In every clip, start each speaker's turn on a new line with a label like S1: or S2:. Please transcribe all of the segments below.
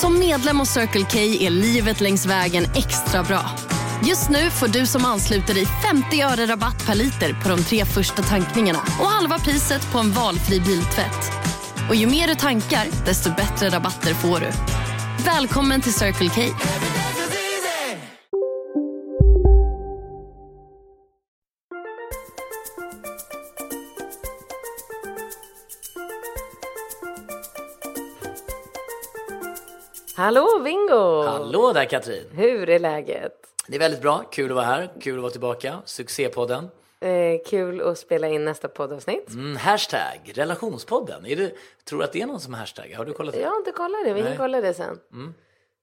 S1: Som medlem hos Circle K är livet längs vägen extra bra. Just nu får du som ansluter dig 50 öre rabatt per liter på de tre första tankningarna och halva priset på en valfri biltvätt. Och ju mer du tankar, desto bättre rabatter får du. Välkommen till Circle K.
S2: Hallå Bingo!
S3: Hallå där Katrin!
S2: Hur är läget?
S3: Det är väldigt bra, kul att vara här, kul att vara tillbaka. Succépodden.
S2: Eh, kul att spela in nästa poddavsnitt.
S3: Mm, hashtag relationspodden. Är det, tror du att det är någon som hashtaggar? Har du kollat det?
S2: Jag har inte kollat det, vi kan kolla det sen.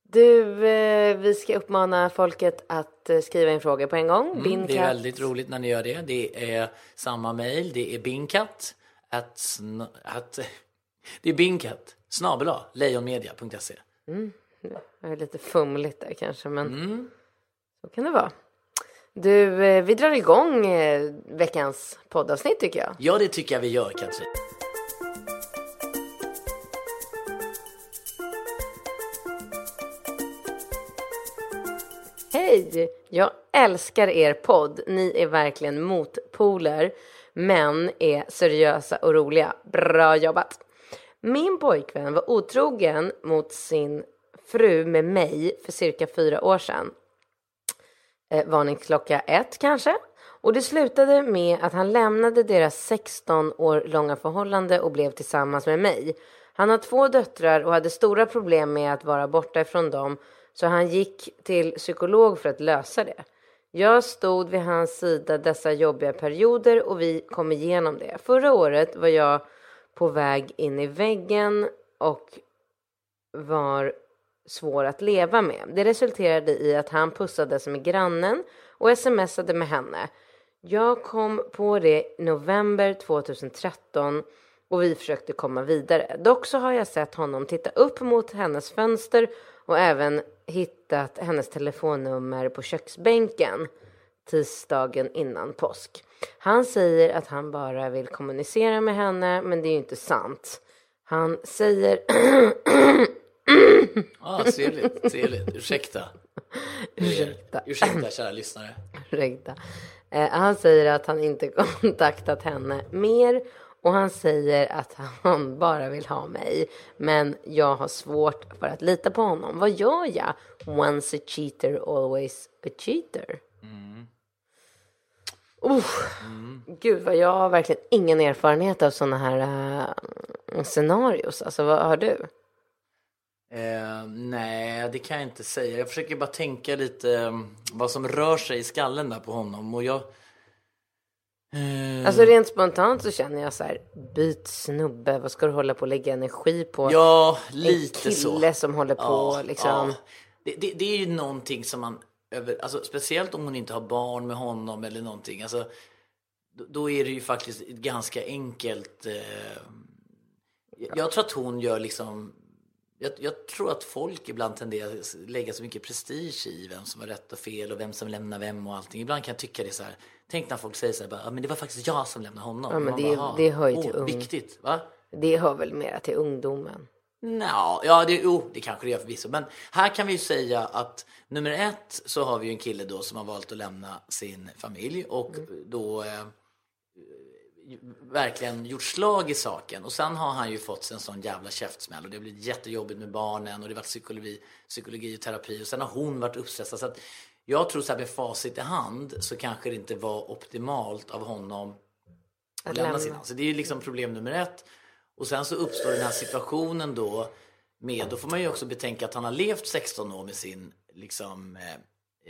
S2: Du, eh, vi ska uppmana folket att eh, skriva in frågor på en gång.
S3: Mm,
S2: Binkat.
S3: det är väldigt roligt när ni gör det. Det är samma mejl, det är binkat att, att det är binkat snabel lejonmedia.se.
S2: Det är lite fumligt där kanske, men
S3: Mm.
S2: så kan det vara. Du, eh, vi drar igång eh, veckans poddavsnitt tycker jag.
S3: Ja, det tycker jag vi gör Katrin.
S2: Hej! Jag älskar er podd. Ni är verkligen motpoler, men är seriösa och roliga. Bra jobbat! Min pojkvän var otrogen mot sin fru med mig för cirka fyra år sedan. Eh, varningsklocka ett kanske. Och det slutade med att han lämnade deras 16 år långa förhållande och blev tillsammans med mig. Han har två döttrar och hade stora problem med att vara borta ifrån dem så han gick till psykolog för att lösa det. Jag stod vid hans sida dessa jobbiga perioder och vi kom igenom det. Förra året var jag på väg in i väggen och var svår att leva med. Det resulterade i att han pussades med grannen och smsade med henne. Jag kom på det i november 2013 och vi försökte komma vidare. Dock så har jag sett honom titta upp mot hennes fönster och även hittat hennes telefonnummer på köksbänken tisdagen innan påsk. Han säger att han bara vill kommunicera med henne, men det är ju inte sant. Han säger
S3: Ah, trevligt, trevligt. Ursäkta.
S2: Ursäkta.
S3: Ursäkta kära lyssnare.
S2: Ursäkta. Eh, han säger att han inte kontaktat henne mer och han säger att han bara vill ha mig. Men jag har svårt för att lita på honom. Vad gör jag? Once a cheater, always a cheater. Uff. Gud, vad jag har verkligen ingen erfarenhet av sådana här uh, scenarios. Alltså, vad har du?
S3: Eh, nej, det kan jag inte säga. Jag försöker bara tänka lite eh, vad som rör sig i skallen där på honom. Och jag... Eh,
S2: Alltså rent spontant så känner jag så här, byt snubbe, vad ska du hålla på och lägga energi på?
S3: ja,
S2: en
S3: lite så.
S2: kille som håller på liksom.
S3: ja. Det, det, det är ju någonting som man, över, alltså, speciellt om hon inte har barn med honom eller någonting. Alltså, då, är det ju faktiskt ganska enkelt. Eh, jag, tror att hon gör liksom jag, jag tror att folk ibland tenderar att lägga så mycket prestige i vem som har rätt och fel och vem som lämnar vem och allting. Ibland kan jag tycka det så här. Tänk när folk säger så här, bara, "Ja, men det var faktiskt jag som lämnade honom.
S2: Ja, men det-
S3: bara, "Ah,
S2: det hör ju till ung."
S3: Viktigt, va?
S2: Det hör väl mera till ungdomen.
S3: Nå, ja, det, jo, det kanske det gör förvisso. Men här kan vi ju säga att nummer ett så har vi ju en kille då som har valt att lämna sin familj och då eh, verkligen gjort slag i saken. Och sen har han ju fått en sån jävla käftsmäll och det har blivit jättejobbigt med barnen och det har varit psykologi, psykologi och terapi och sen har hon varit uppstressad. Så att jag tror så här med facit i hand så kanske det inte var optimalt av honom att lämna
S2: lämna.
S3: sin Så det är ju liksom problem nummer ett. Och sen så uppstår den här situationen då med, då får man ju också betänka att han har levt 16 år med sin liksom eh,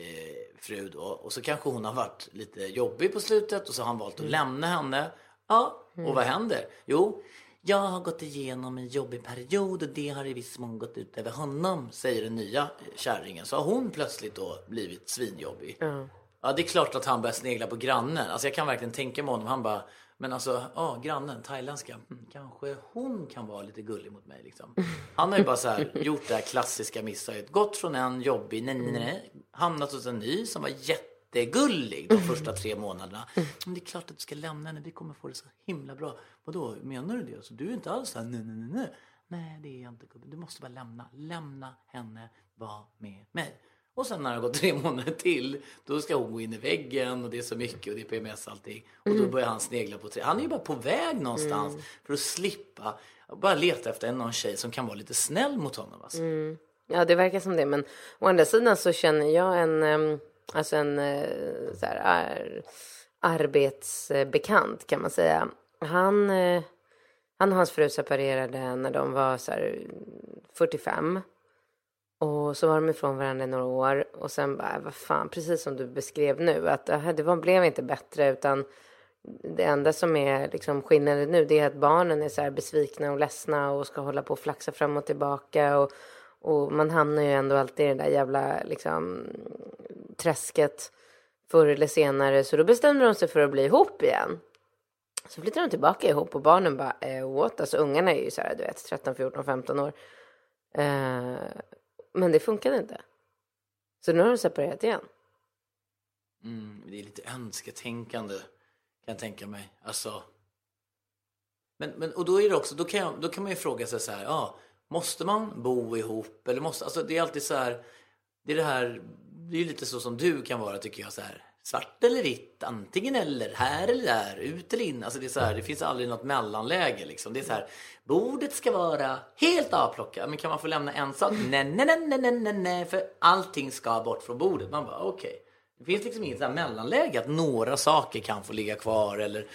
S3: eh, fru då och så kanske hon har varit lite jobbig på slutet och så har han valt att lämna henne. Ja, och vad händer? Jo, Jag har gått igenom en jobbig period och det har i viss mån gått ut över honom, säger den nya kärringen. Så har hon plötsligt då blivit svinjobbig. Ja, det är klart att han börjar snegla på grannen. Alltså jag kan verkligen tänka mig honom. Han bara, men alltså, ja, grannen, thailändska. Mm, kanske hon kan vara lite gullig mot mig liksom. Han har ju bara så här gjort det här klassiska misstaget. Gått från en jobbig, nej, nej, nej, hamnat hos en ny som var jättegullig de första tre månaderna. Men det är klart att du ska lämna henne, vi kommer få det så himla bra. Vadå, menar du det? Så du är inte alls så här, nej, nej, nej. Nej, det är jag inte gubben. Du måste bara lämna. Lämna henne, var med mig. Och sen när det har gått tre månader till, då ska hon gå in i väggen och det är så mycket och det är PMS och allting. Och då börjar han snegla på tre. Han är ju bara på väg någonstans för att slippa, bara leta efter någon tjej som kan vara lite snäll mot honom. Alltså.
S2: Ja, det verkar som det. Men å andra sidan så känner jag en, alltså en eh, så här, ar, arbetsbekant kan man säga. Han, eh, han och hans fru separerade när de var så här 45. Och så var de ifrån varandra i några år och sen bara, äh, vad fan, precis som du beskrev nu, att äh, det var, blev inte bättre utan det enda som är liksom skillnaden nu det är att barnen är så här besvikna och ledsna och ska hålla på och flaxa fram och tillbaka och, och man hamnar ju ändå alltid i det där jävla liksom träsket förr eller senare så då bestämde de sig för att bli ihop igen. Så flyttar de tillbaka ihop och barnen bara, eh, what? Alltså ungarna är ju så här, du vet, 13, 14, 15 år. Eh, men det funkade inte. Så nu har de separerat igen.
S3: Mm, det är lite önsketänkande kan jag tänka mig. Alltså. Men, men, och då är det också, då kan, jag, då kan man ju fråga sig så här, ja, måste man bo ihop eller måste, alltså det är alltid så här, det är det här, det är lite så som du kan vara tycker jag så här, svart eller vitt, antingen eller, här eller där, ut eller in, alltså det är så här, det finns aldrig något mellanläge liksom. Det är så här, bordet ska vara helt avplockat, men kan man få lämna en sak? Nej, nej, nej, nej, nej, nej, nej, för allting ska bort från bordet. Man bara okej. Det finns liksom inget så här mellanläge att några saker kan få ligga kvar eller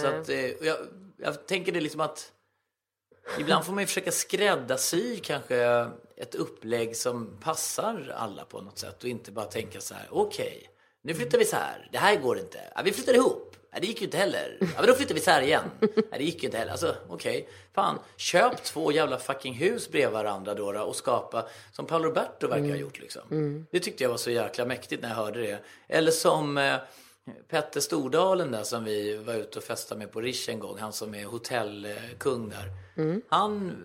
S3: så att eh, jag, jag tänker det liksom att ibland får man ju försöka skräddarsy kanske ett upplägg som passar alla på något sätt och inte bara tänka så här okej, nu flyttar vi så här, det här går inte, ja, vi flyttar ihop, ja, det gick ju inte heller, ja, men då flyttar vi här igen, ja, det gick ju inte heller, alltså okej, fan, köp två jävla fucking hus bredvid varandra då, och skapa, som Paolo Roberto verkar ha gjort liksom. Det tyckte jag var så jäkla mäktigt när jag hörde det. Eller som eh, Petter Stordalen där som vi var ute och festade med på Rish en gång, han som är hotellkung där. Han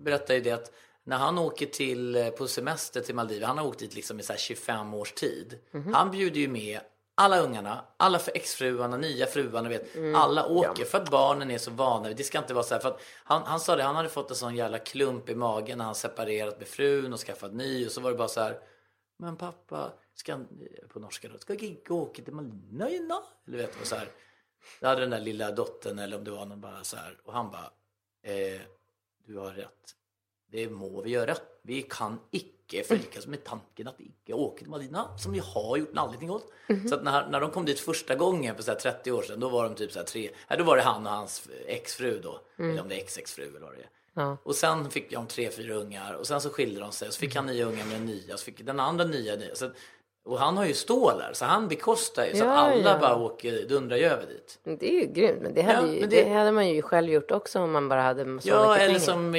S3: berättade ju det att när han åker till, eh, på semester till Maldiver, han har åkt dit liksom i så här 25 års tid. Han bjuder ju med alla ungarna, alla för exfruarna, nya fruarna, vet, alla åker för att barnen är så vana. Det ska inte vara så här, för att han, han sa det, han hade fått en sån jävla klump i magen när han separerat med frun och skaffat ny och så var det bara så här, men pappa, ska på norska då, ska Gigge åka till Maldiverna? Eller vet du, så här. Då hade den där lilla dottern eller om det var någon bara så här och han bara, eh, du har rätt. Det må vi göra. Vi kan icke förlikas med tanken att vi icke åker till Maldiverna som vi har gjort en anledning åt. Så att när, när de kom dit första gången för så här 30 år sedan, då var de typ så tre, nej, då var det han och hans exfru då, eller om det är ex-exfru eller vad det är.
S2: Ja.
S3: Och sen fick de tre, fyra ungar och sen så skilde de sig och så fick han nya ungar med den nya så fick den andra nya. nya. Så, och han har ju stålar så han bekostar ju så
S2: Ja,
S3: att alla
S2: ja.
S3: bara åker, dundrar ju över dit.
S2: Det är ju grymt, men det hade,
S3: Ja,
S2: ju,
S3: men
S2: det...
S3: det-
S2: hade man ju själv gjort också om man bara hade så
S3: Ja,
S2: mycket
S3: eller
S2: pengar.
S3: som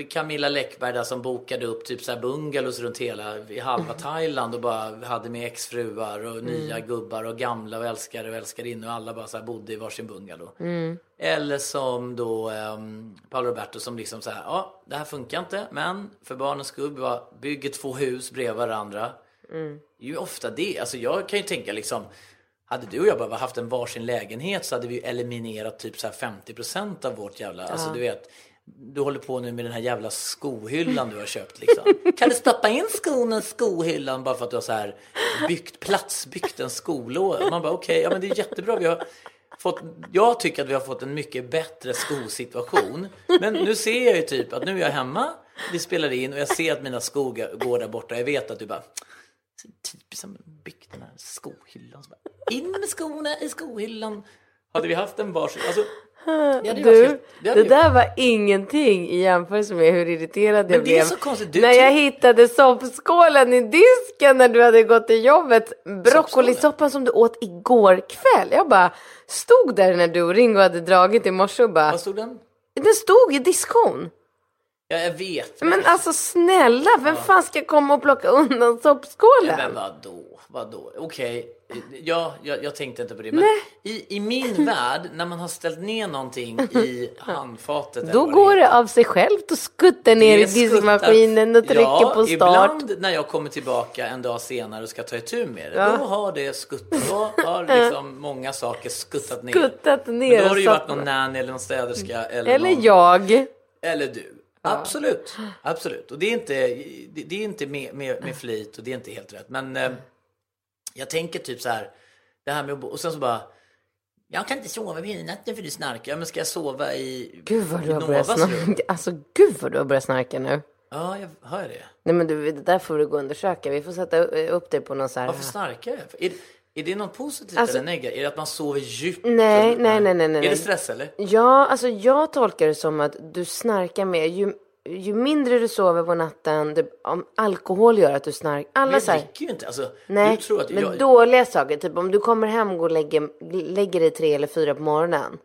S3: eh, Camilla Läckberg där som bokade upp typ så här bungalows runt hela i halva Thailand och bara hade med exfruar och nya gubbar och gamla och älskare och älskarinnor och alla bara så här bodde i varsin bungalow. Eller som då um, Paolo Roberto som liksom så här, ja det här funkar inte men för barnens skull bygger två hus bredvid varandra. Det är ju ofta det, alltså jag kan ju tänka liksom hade du och jag bara haft en varsin lägenhet så hade vi eliminerat typ så här 50% av vårt jävla, alltså du vet du håller på nu med den här jävla skohyllan du har köpt liksom. Kan du stoppa in skorna i skohyllan bara för att du har så här byggt, platsbyggt en skolåda? Man bara okej, ja men det är jättebra. Vi har fått, jag tycker att vi har fått en mycket bättre skosituation. Men nu ser jag ju typ att nu är jag hemma, vi spelar in och jag ser att mina skor går där borta. Jag vet att du bara typiskt som byggt den här skohyllan. Så bara, in med skorna i skohyllan. Hade vi haft en varsin, alltså. det
S2: Du,
S3: varit-
S2: det,
S3: ju-
S2: där var ingenting i jämförelse med hur irriterad jag
S3: det
S2: blev när jag hittade soppskålen i disken när du hade gått till jobbet. Broccolisoppan som du åt igår kväll. Jag bara stod där när du och Ringo hade dragit i morse och bara
S3: Vad stod den?
S2: Den stod i diskon.
S3: Ja, jag vet.
S2: Men alltså snälla, vem fan ska komma och plocka undan
S3: Ja, men
S2: soppskålen?
S3: vadå? Vadå? Okej, ja, jag, jag tänkte inte på det. Men i, i min värld, när man har ställt ner någonting i handfatet.
S2: Då går
S3: heter,
S2: det av sig självt att skutta ner i
S3: det skuttar-
S2: diskmaskinen och trycker
S3: ja,
S2: på start.
S3: ibland när jag kommer tillbaka en dag senare och ska ta itu med det, då har det skuttat. Då har liksom många saker skuttat ner.
S2: Skuttat ner
S3: Men då
S2: och
S3: har det ju varit någon nanny eller någon städerska. Eller,
S2: Eller
S3: någon,
S2: jag.
S3: Eller du. Absolut, absolut. Och det är inte, det, är inte med, med, med flit och det är inte helt rätt. Men eh, jag tänker typ så här, det här med att bo, och sen så bara, jag kan inte sova hela natten för du snarkar. Ja, men ska jag sova i
S2: Gud vad du har börjat snarka. Alltså gud vad du har börjat snarka nu.
S3: Ja, jag hör det.
S2: Nej men du, det där får du gå och undersöka. Vi får sätta upp det på någon så här.
S3: Varför snarkar jag? Är, är det något positivt
S2: Alltså-
S3: eller negativt? Är det att man sover djupt?
S2: Nej,
S3: Så-
S2: nej, nej, nej, nej.
S3: Är det stress eller?
S2: Ja, alltså jag tolkar det som att du snarkar mer. Ju, ju mindre du sover på natten, det, om alkohol gör att du snarkar. Alla
S3: Men
S2: här,
S3: räcker ju inte. Alltså,
S2: nej,
S3: du tror att
S2: men
S3: jag,
S2: dåliga saker. Typ om du kommer hem och går och lägger, lägger dig tre eller fyra på morgonen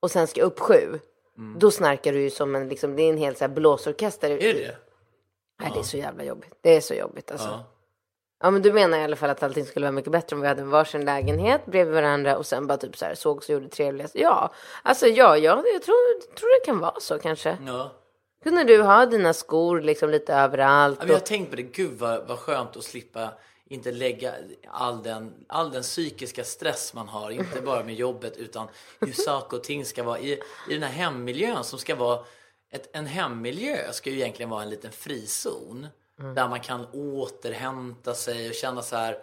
S2: och sen ska upp sju. Då snarkar du ju som en, liksom, det är en hel så här blåsorkester.
S3: Mm. Är det?
S2: Nej, det är så jävla jobbigt. Det är så jobbigt alltså. Ja.
S3: Ja.
S2: men du menar i alla fall att allting skulle vara mycket bättre om vi hade en varsin lägenhet bredvid varandra och sen bara typ så här sågs och gjorde trevligast. Ja, alltså ja, ja jag tror, tror det kan vara så kanske.
S3: Ja.
S2: Kunde du ha dina skor liksom lite överallt?
S3: Ja, men jag har tänkt på det, gud vad, vad skönt att slippa inte lägga all den, all den psykiska stress man har, inte bara med jobbet utan hur saker och ting ska vara i, i den här hemmiljön som ska vara ett, en hemmiljö ska ju egentligen vara en liten frizon där man kan återhämta sig och känna så här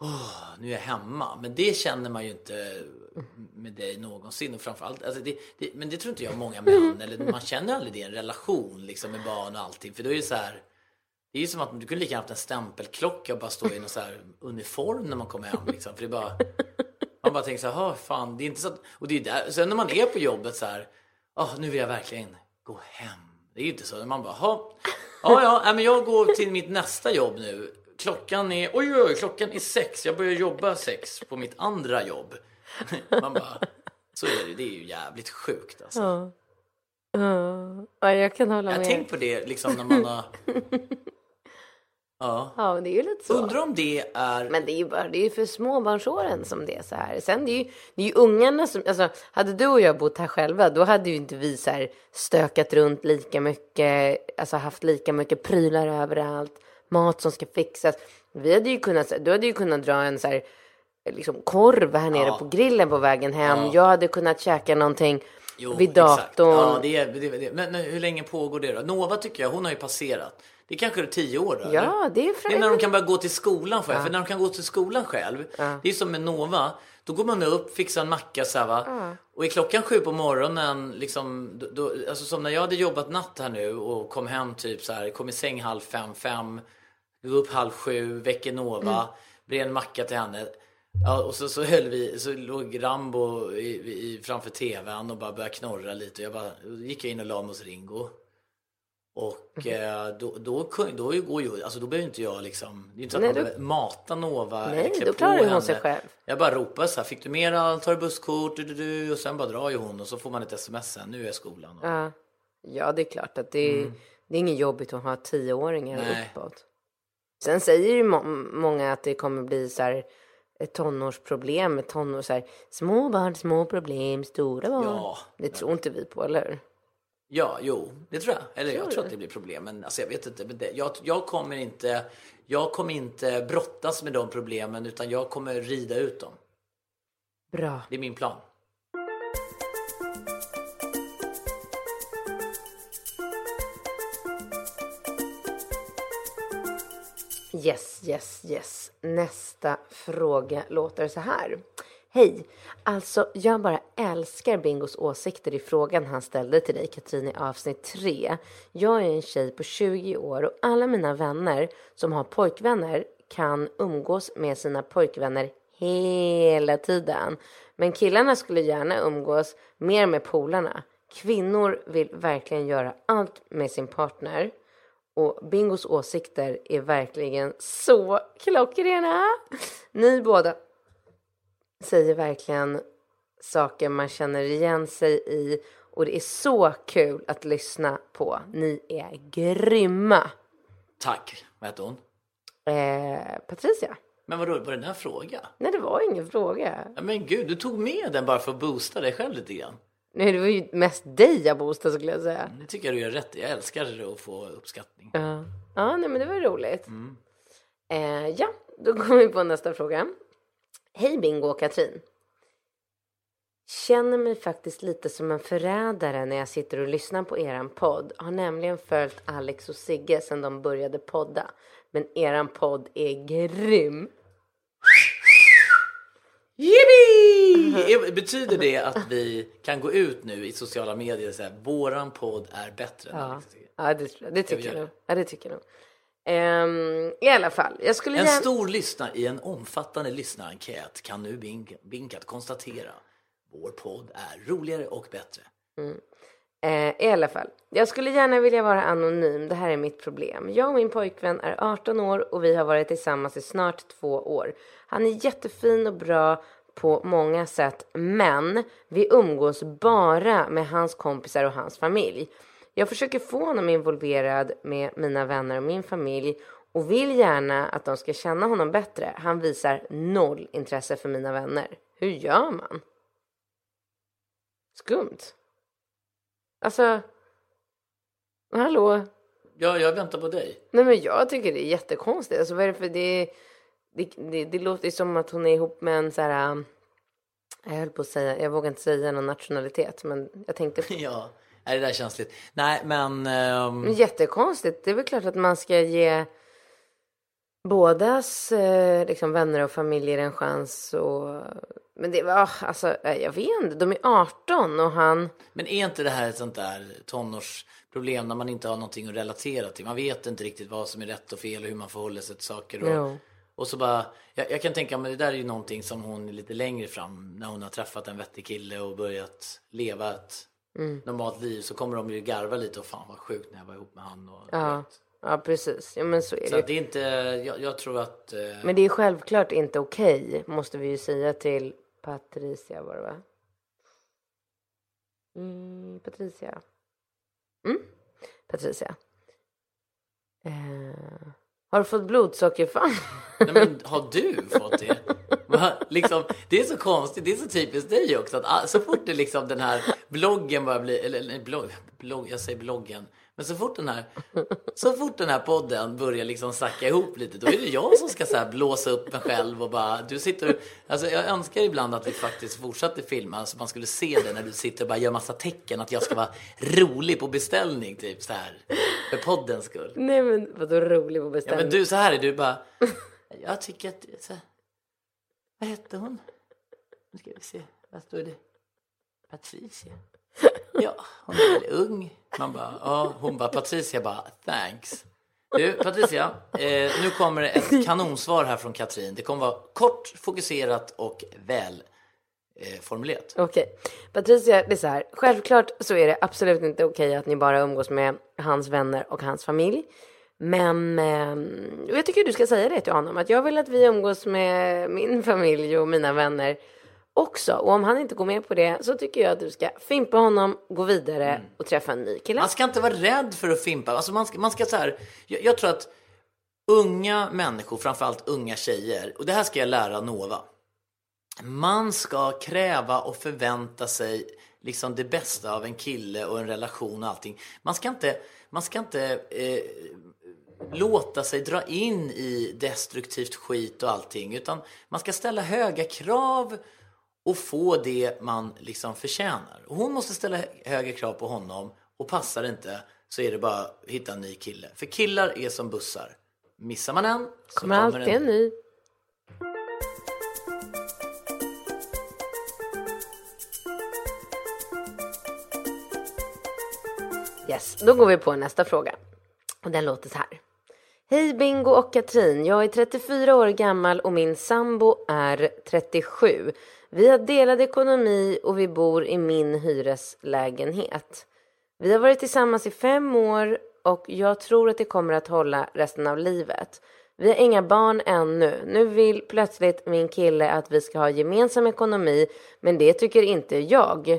S3: Åh, nu är jag hemma. Men det känner man ju inte med dig någonsin. Och framförallt, alltså det, det, men det tror inte jag många män, eller man känner aldrig det i en relation liksom med barn och allting. För då är det så här, det är ju som att du kunde lika gärna haft en stämpelklocka och bara stå i någon så här uniform när man kommer hem. Liksom. För det är bara, man bara tänker så här, "Ah, fan, det är inte så att, och det är där, sen när man är på jobbet så här, "Ah, nu vill jag verkligen gå hem. Det är ju inte så, man bara, "Ha, ja, ja, men jag går till mitt nästa jobb nu. Klockan är, oj, oj, klockan är sex, jag börjar jobba sex på mitt andra jobb. Man bara, så är det, det är ju jävligt sjukt alltså.
S2: ja. Ja, ja, jag kan hålla
S3: Jag
S2: med.
S3: tänkt på det liksom när man har, ja.
S2: Ja, det är ju lite så.
S3: Undrar om det är,
S2: Men det är ju bara, det är för småbarnsåren som det är så här. Sen det är ju, det är ju ungarna som, alltså hade du och jag bott här själva då hade ju inte vi så här stökat runt lika mycket, alltså haft lika mycket prylar överallt, mat som ska fixas. Vi hade ju kunnat, du hade ju kunnat dra en så här liksom korv här nere
S3: Ja.
S2: på grillen på vägen hem.
S3: Ja.
S2: Jag hade kunnat käka någonting
S3: jo,
S2: vid
S3: exakt.
S2: datorn.
S3: Ja, det är, det det men hur länge pågår det då? Nova tycker jag, hon har ju passerat. Det är kanske är tio år då? eller?
S2: Ja, det är
S3: Det är när de kan börja gå till skolan själv. För när de kan gå till skolan själv, det är som med Nova. Då går man upp, fixar en macka så här, va. Och är klockan sju på morgonen, liksom, då, då, alltså som när jag hade jobbat natt här nu och kom hem typ så här, kom i säng halv fem, fem, gå upp halv sju, väcker Nova, bred en macka till henne. Ja, och så, så höll vi, så låg Rambo i, i, framför tvn och bara började knorra lite. Och jag bara, gick jag in och la mig hos Ringo. Och eh, då, då, kun- då går ju, alltså då behöver inte jag liksom, det är inte så att
S2: Nej,
S3: man
S2: då-
S3: mata Nova
S2: Nej,
S3: eller
S2: då klarar hon
S3: henne.
S2: sig själv.
S3: Jag bara ropar så här, fick du mera, tar du busskort, du, du, du, och sen bara drar ju hon och så får man ett sms sen, nu är skolan.
S2: Ja. ja, det är klart att det är, det är inget jobbigt att ha tioåringar
S3: Mm. Nej.
S2: uppåt. Sen säger ju må många att det kommer bli så här ett tonårsproblem med tonår, så här, små barn, små problem, stora barn.
S3: Ja.
S2: Det tror inte vi på, eller hur?
S3: Ja, jo, det tror jag. Eller jag
S2: Tror
S3: tror
S2: du?
S3: att det blir problem, men alltså jag vet inte. Men det, jag, jag kommer inte, jag kommer inte brottas med de problemen utan jag kommer rida ut dem.
S2: Bra.
S3: Det är min plan.
S2: Yes, yes, yes. Nästa fråga låter så här. Hej! Alltså, jag bara älskar Bingos åsikter i frågan han ställde till dig, Katrin, i avsnitt 3. Jag är en tjej på 20 år och alla mina vänner som har pojkvänner kan umgås med sina pojkvänner hela tiden. Men killarna skulle gärna umgås mer med polarna. Kvinnor vill verkligen göra allt med sin partner. Och Bingos åsikter är verkligen så klockrena. Ni båda säger verkligen saker man känner igen sig i Och det är så kul att lyssna på. Ni är grymma.
S3: Tack. Vad heter hon?
S2: Eh, Patricia?
S3: Men vadå, var det en fråga?
S2: Nej, det var ingen fråga.
S3: Ja, men gud, du tog med den bara för att boosta dig själv lite grann.
S2: Nej, det var ju mest dig jag boostade skulle jag säga.
S3: Det tycker jag du gör rätt i. Jag älskar att få uppskattning.
S2: Ja, ja nej, men det var roligt. Eh, ja, då går vi på nästa fråga. Hej Bingo och Katrin. Känner mig faktiskt lite som en förrädare när jag sitter och lyssnar på eran podd. Har nämligen följt Alex och Sigge sedan de började podda. Men eran podd är grym.
S3: Jippi! Betyder det att vi kan gå ut nu i sociala medier och säga våran podd är bättre? än
S2: Ja,
S3: Alex och Sigge"?
S2: ja det, det tycker jag nog. Ja, det tycker jag nog. Ehm, I alla fall, jag skulle
S3: En
S2: gärna...
S3: stor lyssnare i en omfattande lyssnarenkät kan nu Bink- Binkat konstatera vår podd är roligare och bättre.
S2: Eh, I alla fall, jag skulle gärna vilja vara anonym. Det här är mitt problem. Jag och min pojkvän är 18 år och vi har varit tillsammans i snart två år. Han är jättefin och bra på många sätt, men vi umgås bara med hans kompisar och hans familj. Jag försöker få honom involverad med mina vänner och min familj och vill gärna att de ska känna honom bättre. Han visar noll intresse för mina vänner. Hur gör man? Skumt. Alltså, hallå?
S3: Ja, jag väntar på dig.
S2: Nej men jag tycker det är jättekonstigt. Alltså vad är det för det, det, det, det låter som att hon är ihop med en så här, um, jag höll på att säga, jag vågar inte säga någon nationalitet men jag tänkte
S3: Ja, är det där känsligt? Nej, men...
S2: Men Jättekonstigt. Det är väl klart att man ska ge bådas eh, liksom, vänner och familjer en chans. Och... Men det var, alltså, eh, jag vet inte. De är 18 och han...
S3: Men är inte det här ett sånt där tonårsproblem när man inte har någonting att relatera till? Man vet inte riktigt vad som är rätt och fel och hur man förhåller sig till saker. Och,
S2: Jo.
S3: och så bara, jag, jag kan tänka mig, det där är ju någonting som hon är lite längre fram när hon har träffat en vettig kille och börjat leva ett
S2: Mm.
S3: normalt liv så kommer de ju garva lite och fan vad sjukt när jag var ihop med han. Och,
S2: Ja, ja precis. Ja, men så är
S3: Så
S2: det
S3: det är inte, jag, jag tror att... Eh,
S2: Men det är självklart inte okej, måste vi ju säga till Patricia var det va? Mm, Patricia. Mm, Patricia. Eh, har du fått blodsockerfall?
S3: Nej, men har du fått det? Liksom, det är så konstigt, det är så typiskt dig också. Att så fort det liksom den här bloggen börjar bli, eller eller blogg, blogg, jag säger bloggen. Men så fort den här, så fort den här podden börjar liksom sacka ihop lite, då är det jag som ska så här blåsa upp mig själv och bara, du sitter alltså jag önskar ibland att vi faktiskt fortsatte filma så man skulle se det när du sitter och bara gör massa tecken, att jag ska vara rolig på beställning typ så här. För poddens skull.
S2: Nej men vadå rolig på
S3: Ja,
S2: beställning?
S3: men du, så här är du bara. Jag tycker att... Så vad hette hon? Nu ska vi se. Vad står det? Patricia. Ja, hon är väl ung. Man bara, ja. Hon bara, Patricia bara, thanks. Du, Patricia, eh, nu kommer det ett kanonsvar här från Katrin. Det kommer vara kort, fokuserat och väl eh, formulerat.
S2: Okej. Patricia, det är så här. Självklart så är det absolut inte okej att ni bara umgås med hans vänner och hans familj. Men eh, och jag tycker du ska säga det till honom. Att jag vill att vi umgås med min familj och mina vänner också. Och om han inte går med på det så tycker jag att du ska fimpa honom, gå vidare och träffa en ny kille.
S3: Man ska inte vara rädd för att fimpa. Alltså man ska, man ska så här, jag, jag tror att unga människor, framförallt unga tjejer, och det här ska jag lära Nova. Man ska kräva och förvänta sig liksom det bästa av en kille och en relation och allting. Man ska inte, man ska inte eh, låta sig dra in i destruktivt skit och allting. Utan man ska ställa höga krav och få det man liksom förtjänar. Och hon måste ställa högre krav på honom och passar det inte så är det bara att hitta en ny kille. För killar är som bussar. Missar man en så
S2: kommer
S3: kommer
S2: alltid en
S3: en
S2: ny. Yes, då går vi på nästa fråga. Och den låter så här. Hej Bingo och Katrin. Jag är 34 år gammal och min sambo är 37. Vi har delad ekonomi och vi bor i min hyreslägenhet. Vi har varit tillsammans i fem år och jag tror att det kommer att hålla resten av livet. Vi har inga barn ännu. Nu vill plötsligt min kille att vi ska ha gemensam ekonomi, men det tycker inte jag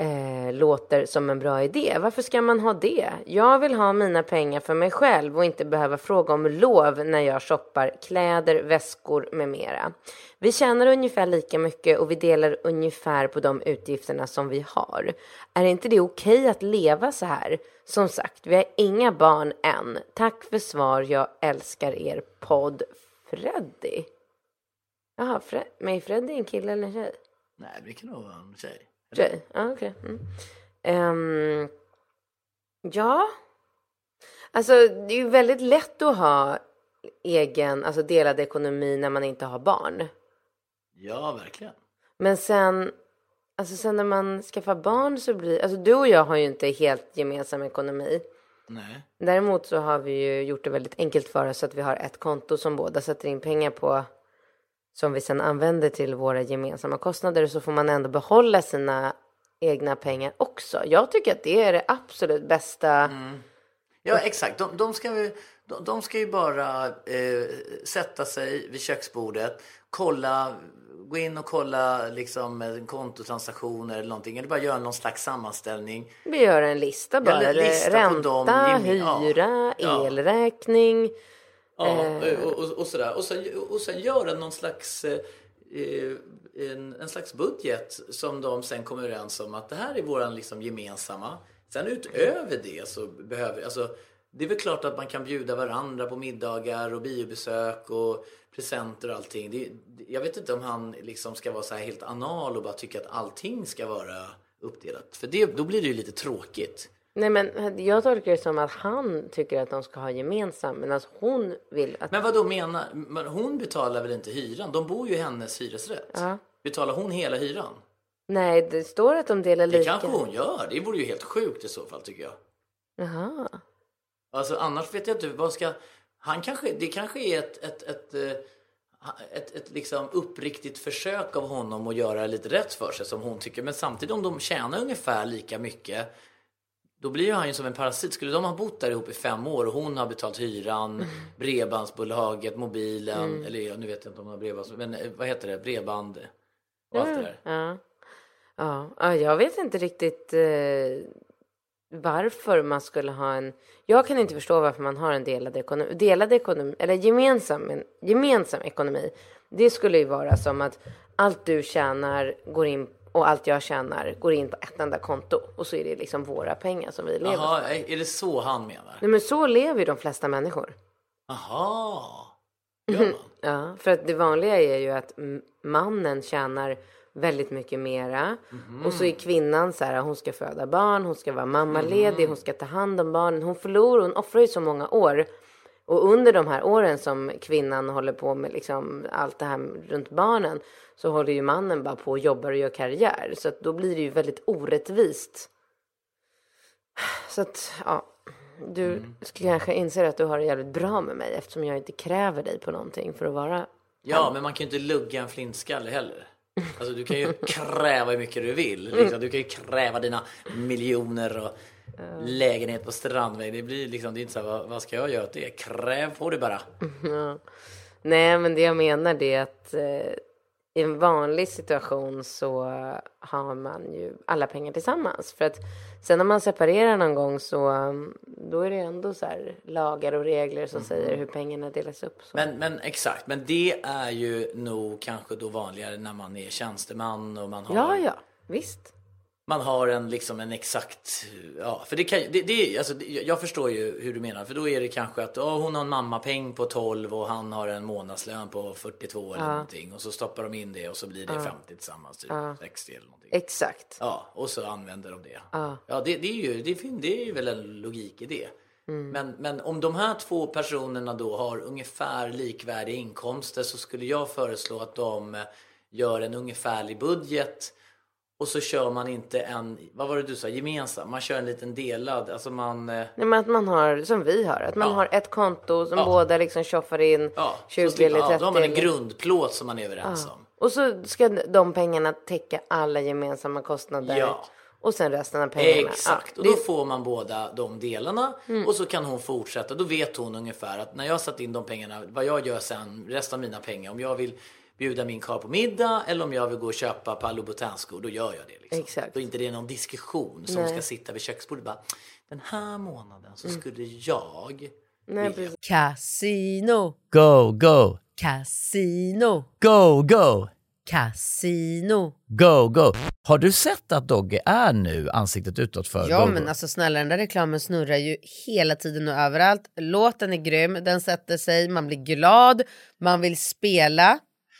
S2: eh, låter som en bra idé. Varför ska man ha det? Jag vill ha mina pengar för mig själv och inte behöva fråga om lov när jag shoppar kläder, väskor med mera. Vi tjänar ungefär lika mycket och vi delar ungefär på de utgifterna som vi har. Är inte det okej att leva så här? Som sagt, vi har inga barn än. Tack för svar. Jag älskar er podd. Freddy? Jaha, Fre men är Freddy en kille eller en tjej?
S3: Nej, det kan nog vara en tjej.
S2: Tjej? Ja, okej. Mm. Ehm, ja. Alltså, det är ju väldigt lätt att ha egen, alltså delad ekonomi när man inte har barn.
S3: Ja, verkligen.
S2: Men sen, alltså sen när man skaffar barn så blir, alltså du och jag har ju inte helt gemensam ekonomi.
S3: Nej.
S2: Däremot så har vi ju gjort det väldigt enkelt för oss så att vi har ett konto som båda sätter in pengar på som vi sen använder till våra gemensamma kostnader så får man ändå behålla sina egna pengar också. Jag tycker att det är det absolut bästa.
S3: Ja, exakt. De, de, ska, ju, de, de ska ju bara eh, sätta sig vid köksbordet, kolla, gå in och kolla liksom kontotransaktioner eller någonting. Eller bara göra någon slags sammanställning.
S2: Vi gör en lista bara.
S3: Ja, lista på
S2: Ränta,
S3: dem,
S2: hyra,
S3: Ja.
S2: elräkning.
S3: Ja,
S2: Eh.
S3: och, och, och sådär. Och sen, och sen göra någon slags, eh, eh, en, en slags budget som de sen kommer överens om att det här är våran liksom gemensamma. Sen utöver det så behöver, alltså det är väl klart att man kan bjuda varandra på middagar och biobesök och presenter och allting. Det- jag vet inte om han liksom ska vara så här helt anal och bara tycka att allting ska vara uppdelat. För det, då blir det ju lite tråkigt.
S2: Nej men jag tolkar det som att han tycker att de ska ha gemensamt medan hon vill att...
S3: Men vad då menar, men hon betalar väl inte hyran? De bor ju i hennes hyresrätt.
S2: Ja.
S3: Betalar hon hela hyran?
S2: Nej, det står att de delar
S3: Det
S2: lika.
S3: kanske hon gör. Det vore ju helt sjukt i så fall tycker jag.
S2: Jaha.
S3: Alltså annars vet jag inte vad ska... Han kanske, det kanske är ett, ett, ett, eh, ett, ett liksom uppriktigt försök av honom att göra lite rätt för sig som hon tycker. Men samtidigt om de tjänar ungefär lika mycket då blir ju han ju som en parasit. Skulle de ha bott där ihop i fem år och hon har betalt hyran, bredbandsbolaget, mobilen, eller ja, nu vet jag inte om hon har bredband, men eh, vad heter det, bredband och allt det där.
S2: Ja. Ja. ja, jag vet inte riktigt eh, varför man skulle ha en... Jag kan inte förstå varför man har en delad ekonomi. Delad ekonomi, eller gemensam, en gemensam ekonomi. Det skulle ju vara som att allt du tjänar går in och allt jag tjänar går in på ett enda konto. Och så är det liksom våra pengar som vi lever för.
S3: Jaha, är det så han menar?
S2: Nej men så lever ju de flesta människor.
S3: Jaha, gör man?
S2: Ja, för att det vanliga är ju att mannen tjänar väldigt mycket mera. Och så är kvinnan så här, hon ska föda barn, hon ska vara mammaledig, hon ska ta hand om barnen. Hon förlorar, hon offrar ju så många år. Och under de här åren som kvinnan håller på med liksom allt det här runt barnen så håller ju mannen bara på och jobbar och gör karriär. Så att då blir det ju väldigt orättvist. Så att, ja. Du ska kanske inse att du har det jävligt bra med mig eftersom jag inte kräver dig på någonting för att vara...
S3: Ja, men man kan ju inte lugga en flintskalle heller. Alltså du kan ju kräva hur mycket du vill. Liksom. Du kan ju kräva dina miljoner och lägenhet på Strandväg. Det blir liksom, det är inte så här, vad, vad ska jag göra åt det? Kräv på det bara.
S2: Nej, men det jag menar det är att eh, i en vanlig situation så har man ju alla pengar tillsammans. För att sen när man separerar någon gång så då är det ändå så här lagar och regler som säger hur pengarna delas upp. Så.
S3: Men, men exakt, men det är ju nog kanske då vanligare när man är tjänsteman och man har
S2: Ja, ja, visst.
S3: Man har en, liksom en exakt, ja, för det kan det, det, alltså, jag förstår ju hur du menar, för då är det kanske att oh, hon har en mammapeng på 12 och han har en månadslön på 42 eller någonting och så stoppar de in det och så blir det 50 tillsammans, typ 60 eller någonting.
S2: Exakt.
S3: Ja, och så använder de det. Ja, det, det, är ju, det, det är ju väl en logik i det. Men, men om de här två personerna då har ungefär likvärdiga inkomster så skulle jag föreslå att de eh, gör en ungefärlig budget och så kör man inte en, vad var det du sa, gemensam? Man kör en liten delad, alltså man... eh,
S2: Nej, men att man har, som vi har, att man
S3: Ja.
S2: har ett konto som
S3: Ja.
S2: båda liksom tjoffar in
S3: Ja,
S2: 20
S3: så slipper-
S2: eller 30.
S3: ja, då har man en grundplåt som man är överens om.
S2: Och så ska de pengarna täcka alla gemensamma kostnader.
S3: Ja.
S2: Och sen resten av pengarna.
S3: Exakt, och då
S2: Mm.
S3: får man båda de delarna och så kan hon fortsätta. Då vet hon ungefär att när jag satt in de pengarna, vad jag gör sen, resten av mina pengar, om jag vill bjuda min karl på middag eller om jag vill gå och köpa på Louboutin-skor, då gör jag det. Liksom.
S2: Exakt.
S3: Då är inte det någon diskussion som
S2: Nej.
S3: ska sitta vid köksbordet bara, den här månaden så skulle jag...
S2: Nej.
S4: Casino,
S5: Go, go,
S4: casino,
S5: go, go,
S4: casino.
S5: go, go. Har du sett att Dogge är nu ansiktet utåt för
S4: Ja
S5: Go,
S4: men
S5: Go?
S4: alltså snälla den där reklamen snurrar ju hela tiden och överallt. Låten är grym, den sätter sig, man blir glad, man vill spela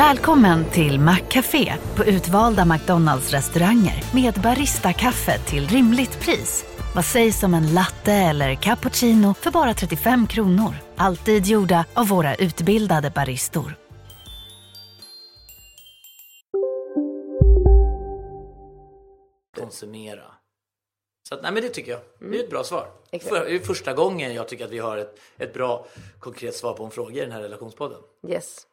S6: Välkommen till Maccafé på utvalda McDonalds restauranger med Baristakaffe till rimligt pris. Vad sägs om en latte eller cappuccino för bara 35 kronor? Alltid gjorda av våra utbildade baristor.
S3: konsumera. Så att, nej men det tycker jag. Det är ett bra svar.
S2: Exakt.
S3: För, det är första gången jag tycker att vi har ett, ett bra konkret svar på en fråga i den här relationspodden.
S2: Yes.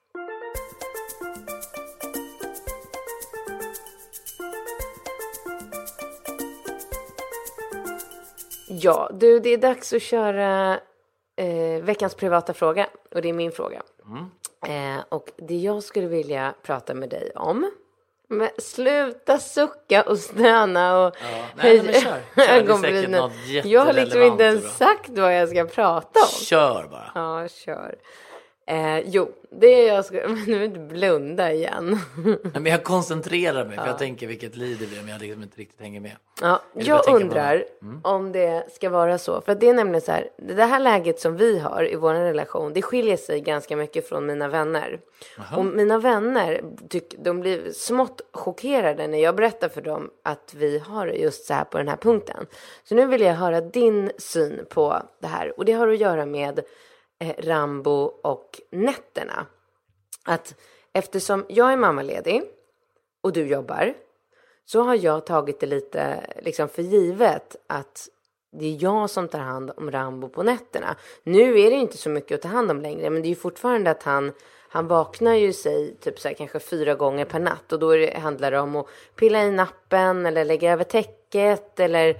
S2: Ja, du, det är dags att köra eh, veckans privata fråga. Och det är min fråga. Eh, och det jag skulle vilja prata med dig om. Men sluta sucka och stöna och
S3: Ja, nej, men kör.
S2: Jag har liksom inte ens sagt vad jag ska prata om.
S3: Kör bara.
S2: Ja, kör. Eh, jo, det jag ska... Men nu inte blunda igen.
S3: Nej, men jag koncentrerar mig för jag tänker vilket liv det blir om jag liksom inte riktigt hänger med.
S2: Ja,
S3: Eller
S2: jag undrar
S3: man?
S2: om det ska vara så. För det är nämligen så här, det här läget som vi har i vår relation, det skiljer sig ganska mycket från mina vänner. Och mina vänner, tyck, de blir smått chockerade när jag berättar för dem att vi har just så här på den här punkten. Så nu vill jag höra din syn på det här. Och det har att göra med Eh, Rambo och nätterna. Att eftersom jag är mammaledig och du jobbar så har jag tagit det lite liksom för givet att det är jag som tar hand om Rambo på nätterna. Nu är det inte så mycket att ta hand om längre, men det är ju fortfarande att han han vaknar ju sig typ så här, kanske fyra gånger per natt och då är det, handlar det om att pilla i nappen eller lägga över täcket eller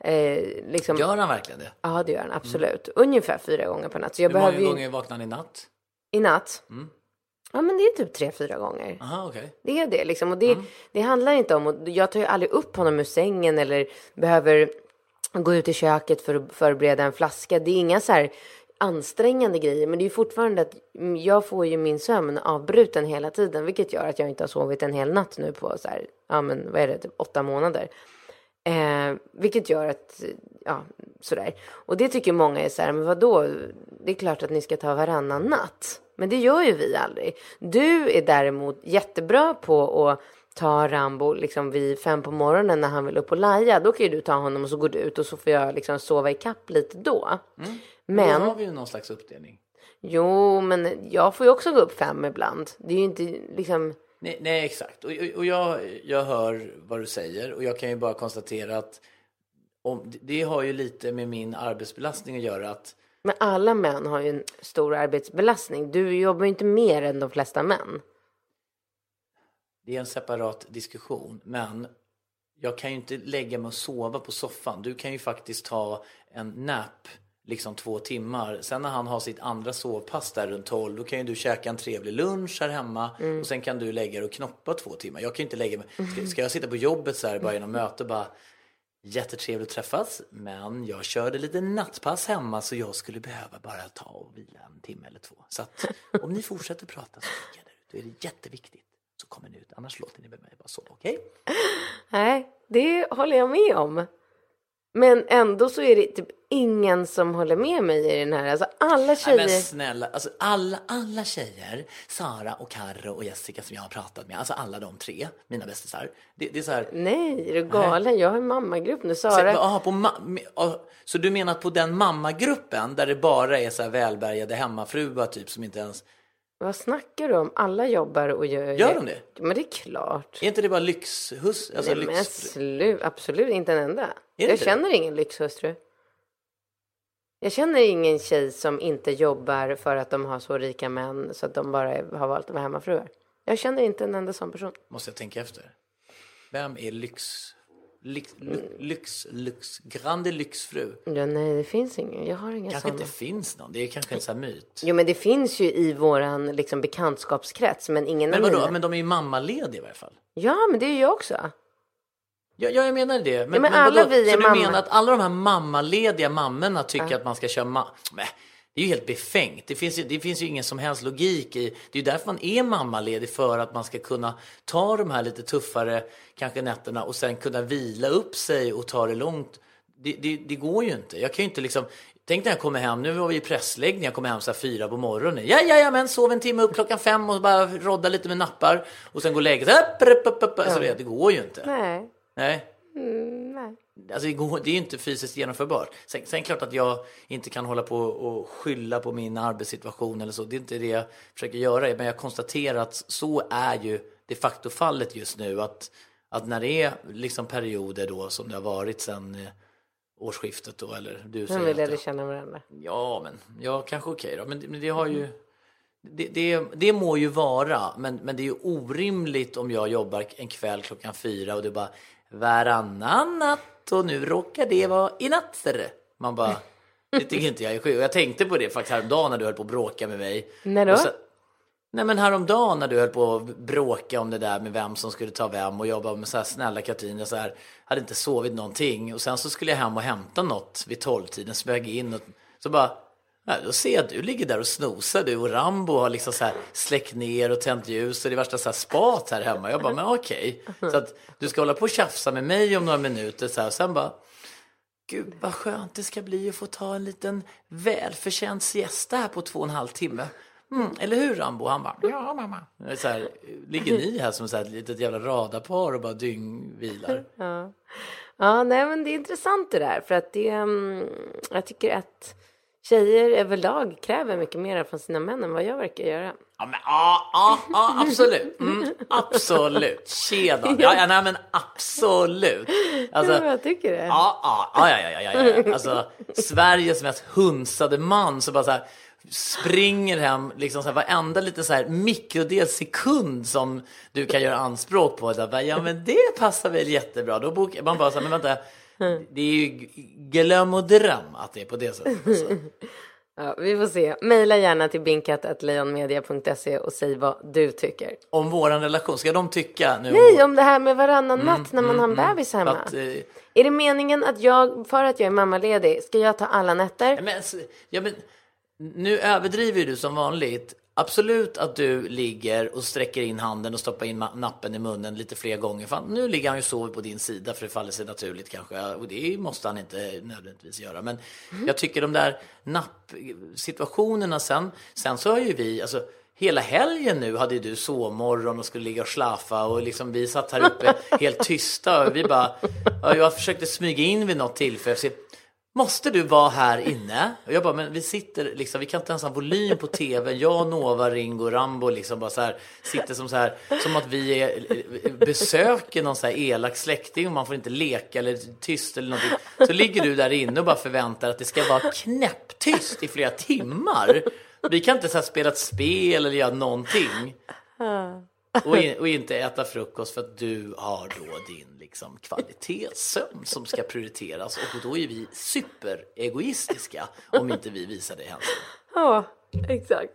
S2: eh, liksom.
S3: Gör han verkligen det?
S2: Ja, det gör han absolut. Ungefär fyra gånger per natt. Så jag
S3: Hur
S2: behöver
S3: många
S2: ju
S3: gånger vaknar han i natt?
S2: i natt. Ja, men det är typ tre, fyra gånger.
S3: Aha, okej.
S2: Det är det liksom. Och det, det handlar inte om, och jag tar ju aldrig upp honom ur sängen eller behöver gå ut i köket för att förbereda en flaska. Det är inga så här ansträngande grejer, men det är fortfarande att jag får ju min sömn avbruten hela tiden, vilket gör att jag inte har sovit en hel natt nu på så här, ja men vad är det, typ åtta månader. Eh, vilket gör att, ja, sådär. Och det tycker många är så här, men vadå, det är klart att ni ska ta varannan natt. Men det gör ju vi aldrig. Du är däremot jättebra på att ta Rambo liksom vid fem på morgonen när han vill upp och laja. Då kan ju du ta honom och så går du ut och så får jag liksom sova i kapp lite då. Men...
S3: Då har vi ju någon slags uppdelning.
S2: Jo, men jag får ju också gå upp fem ibland. Det är ju inte liksom...
S3: Nej, nej exakt. Och, och, jag, jag hör vad du säger och jag kan ju bara konstatera att om, det har ju lite med min arbetsbelastning att göra. att
S2: Men alla män har ju en stor arbetsbelastning. Du jobbar ju inte mer än de flesta män.
S3: Det är en separat diskussion, men jag kan ju inte lägga mig och sova på soffan. Du kan ju faktiskt ta en nap liksom två timmar. Sen när han har sitt andra sovpass där runt 12, då kan ju du käka en trevlig lunch här hemma och sen kan du lägga dig och knoppa två timmar. Jag kan ju inte lägga mig, ska, ska jag sitta på jobbet så här bara genom möte bara Jättetrevligt att träffas, men jag körde lite nattpass hemma så jag skulle behöva bara ta och vila en timme eller två. Så att om ni fortsätter prata så ligger där ute. Då är det jätteviktigt. Så kommer ni ut, annars låter ni med mig bara sova, okej?
S2: Nej, det håller jag med om. Men ändå så är det typ ingen som håller med mig i den här. Alltså alla
S3: Nej,
S2: tjejer.
S3: men snälla, alltså alla, alla tjejer, Sara och Karo och Jessica som jag har pratat med, alltså alla de tre, mina bästisar. Det, det är så här,
S2: Nej, är du galen? Jag har en mammagrupp nu.
S3: så,
S2: Sara.
S3: aha, på ma- så du menar att på den mammagruppen där det bara är så här välbärgade hemmafruar typ som inte ens...
S2: Vad snackar du om? Alla jobbar och gör...
S3: Gör de det?
S2: Men det är klart.
S3: Är inte det bara lyxhus? Alltså
S2: Nej, men
S3: lyx...
S2: slut. Absolut inte en enda.
S3: det
S2: Jag känner ingen lyxhustru. Jag känner ingen tjej som inte jobbar för att de har så rika män så att de bara är- har valt att vara hemmafruar. Jag känner inte en enda sån person.
S3: Måste jag tänka efter. Vem är lyx... Lyx, lyx, lyx, grande lyxfru?
S2: Ja, nej, det finns ingen. Jag har inga
S3: Kanske inte finns någon. Det är kanske en sån här myt.
S2: Jo, men det finns ju i våran liksom, bekantskapskrets, men ingen
S3: Men
S2: av
S3: vadå?
S2: mina.
S3: Men de är ju mammalediga i varje fall.
S2: Ja, men det är ju jag också.
S3: Ja, ja jag menar det. Men,
S2: men alla
S3: vadå?
S2: vi är
S3: Så du
S2: mamma.
S3: menar att alla de här mammalediga mammorna tycker att man ska köra ma- Nej, Det är ju helt befängt. Det finns ju, det finns ju ingen som helst logik i. Det är ju därför man är mammaledig för att man ska kunna ta de här lite tuffare kanske nätterna och sen kunna vila upp sig och ta det långt. Det, det, det går ju inte. Jag kan ju inte liksom Tänk när jag kommer hem, nu var vi i pressläggning, jag kommer hem så här fyra på morgonen. Ja, ja, ja, men sov en timme upp klockan fem och bara rodda lite med nappar och sen gå och lägga sig. Alltså, det går ju inte.
S2: Nej.
S3: Nej.
S2: Mm, nej.
S3: Alltså det, går, det är ju inte fysiskt genomförbart. Sen, sen klart att jag inte kan hålla på och skylla på min arbetssituation eller så. Det är inte det jag försöker göra. Men jag konstaterar att så är ju de facto fallet just nu. Att, att när det är liksom perioder då som det har varit sen eh, årsskiftet då, eller du säger
S2: vi
S3: att
S2: lärde
S3: det-
S2: känna varandra.
S3: Ja, men ja, kanske okej då. Men, det- men det har ju... Det, det, det må ju vara, men, men det är ju orimligt om jag jobbar en kväll klockan fyra och det är bara varannan natt och nu råkar det vara i natt. ser du." Man bara, det tycker inte jag är sjukt. Och jag tänkte på det faktiskt häromdagen när du höll på att bråka med mig.
S2: När då?
S3: Så- Nej men häromdagen när du höll på att bråka om det där med vem som skulle ta vem och jag bara med så här snälla Katrin, jag så här, hade inte sovit någonting och sen så skulle jag hem och hämta något vid tolvtiden, smög in och så bara Ja, då ser jag att du ligger där och snosar du och Rambo har liksom så här släckt ner och tänt ljus och det är värsta så här spat här hemma. Jag bara, men okej. Så att du ska hålla på och tjafsa med mig om några minuter så här och sen bara, gud vad skönt det ska bli att få ta en liten välförtjänt siesta här på två och en halv timme. Mm, eller hur Rambo? Han bara, ja mamma. Så här, ligger ni här som så här ett litet jävla radarpar och bara dyngvilar?
S2: Ja. ja, nej men det är intressant det där. För att det, mm, jag tycker att tjejer överlag kräver mycket mer från sina män än vad jag verkar göra.
S3: Ja, men, ja, ja, ja absolut. Mm, absolut. Tjena. Ja, ja, nej, men absolut. Alltså,
S2: ja, jag tycker det.
S3: Ja, ja, ja, ja, ja, ja. Alltså, Sveriges mest hunsade man som bara så här springer hem liksom så här, varenda liten så här mikrodel sekund som du kan göra anspråk på. Så här, ja, men det passar väl jättebra. Då bokar man bara så här, men vänta. Det är ju glöm och dröm att det är på det sättet. Alltså.
S2: Ja, vi får se. Maila gärna till binkat.leonmedia.se och säg vad du tycker.
S3: Om våran relation, ska de tycka nu?
S2: Nej, om det här med varannan natt när man har en bebis hemma.
S3: att, eh,
S2: Är det meningen att jag, för att jag är mammaledig, ska jag ta alla nätter?
S3: Men, ja, men, nu överdriver du som vanligt. Absolut att du ligger och sträcker in handen och stoppar in nappen i munnen lite fler gånger. Fan, nu ligger han ju och sover på din sida för det faller sig naturligt kanske. Och det måste han inte nödvändigtvis göra. Men jag tycker de där nappsituationerna sen. Sen så har ju vi, alltså hela helgen nu hade ju du sovmorgon och skulle ligga och slaffa och liksom vi satt här uppe helt tysta och vi bara, ja, jag försökte smyga in vid något tillfälle. Måste du vara här inne? Och jag bara, men vi sitter liksom, vi kan inte ens ha volym på tvn. Jag, Nova, Ringo, Rambo liksom bara så här, sitter som så här, som att vi är, besöker någon så här elak släkting och man får inte leka eller tyst eller någonting. Så ligger du där inne och bara förväntar att det ska vara knäpptyst i flera timmar. Vi kan inte så här spela ett spel eller göra någonting. Och, in, och inte äta frukost för att du har då din liksom, kvalitetssömn som ska prioriteras. Och då är vi superegoistiska om inte vi visar dig hänsyn.
S2: Ja, exakt.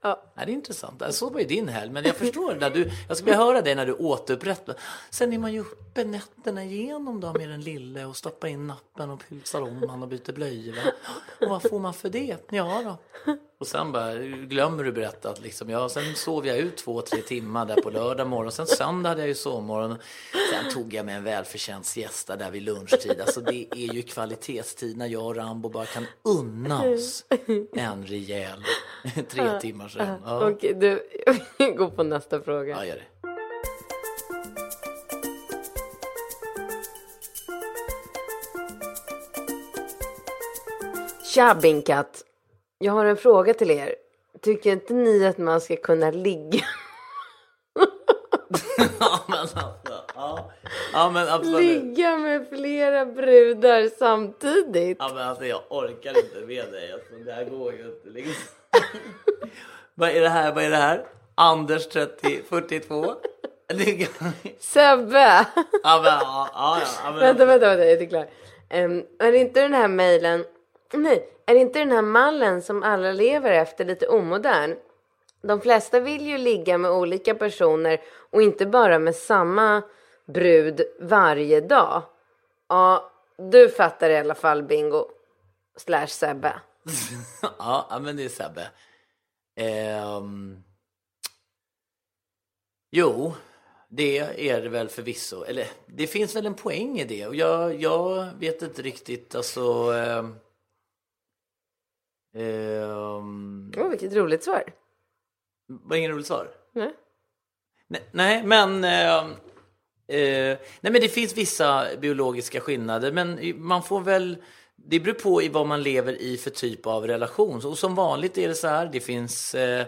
S3: Ja, det är intressant. Så var ju din helg. Men jag förstår, när du, jag skulle vilja höra dig när du återupprättar. Sen är man ju uppe nätterna igenom då med den lille och stoppar in nappen och pulsar om han och byter blöjor. Och vad får man för det? Ja då. Och sen bara glömmer du berätta att liksom, ja, sen sov jag ut två, tre timmar där på lördag morgon. Sen söndag hade jag ju sovmorgon. Sen tog jag med en välförtjänt siesta där vid lunchtid. Alltså det är ju kvalitetstid när jag och Rambo bara kan unna oss en rejäl tre timmar sen. Ja,
S2: Okej, du, går på nästa fråga.
S3: ja gör det.
S2: Tja Binkat! Jag har en fråga till er. Tycker inte ni att man ska kunna ligga,
S3: Ja, men alltså, ja. ja, men absolut.
S2: ligga med flera brudar samtidigt?
S3: Ja, men alltså jag orkar inte med dig. Alltså, det här går ju inte liksom. Vad är det här? Vad är det här? Anders 30, 42. Det-
S2: Sebbe!
S3: Ja, men, ja, ja, ja, men,
S2: vänta, vänta, vänta, jag är inte klar. Ehm, är det inte den här mejlen, nej, är det inte den här mallen som alla lever efter lite omodern? De flesta vill ju ligga med olika personer och inte bara med samma brud varje dag. Ja, du fattar i alla fall bingo. Slash Sebbe.
S3: Ja, men det är Sebbe. Um... jo, det är det väl förvisso. Eller det finns väl en poäng i det. Och jag, jag vet inte riktigt, alltså... Um ehm,
S2: Åh, vilket roligt svar.
S3: var inget roligt svar?
S2: Nej.
S3: Nej, nej men... ehm, eh, nej, men det finns vissa biologiska skillnader, men man får väl... Det beror på i vad man lever i för typ av relation. Och som vanligt är det så här, det finns eh,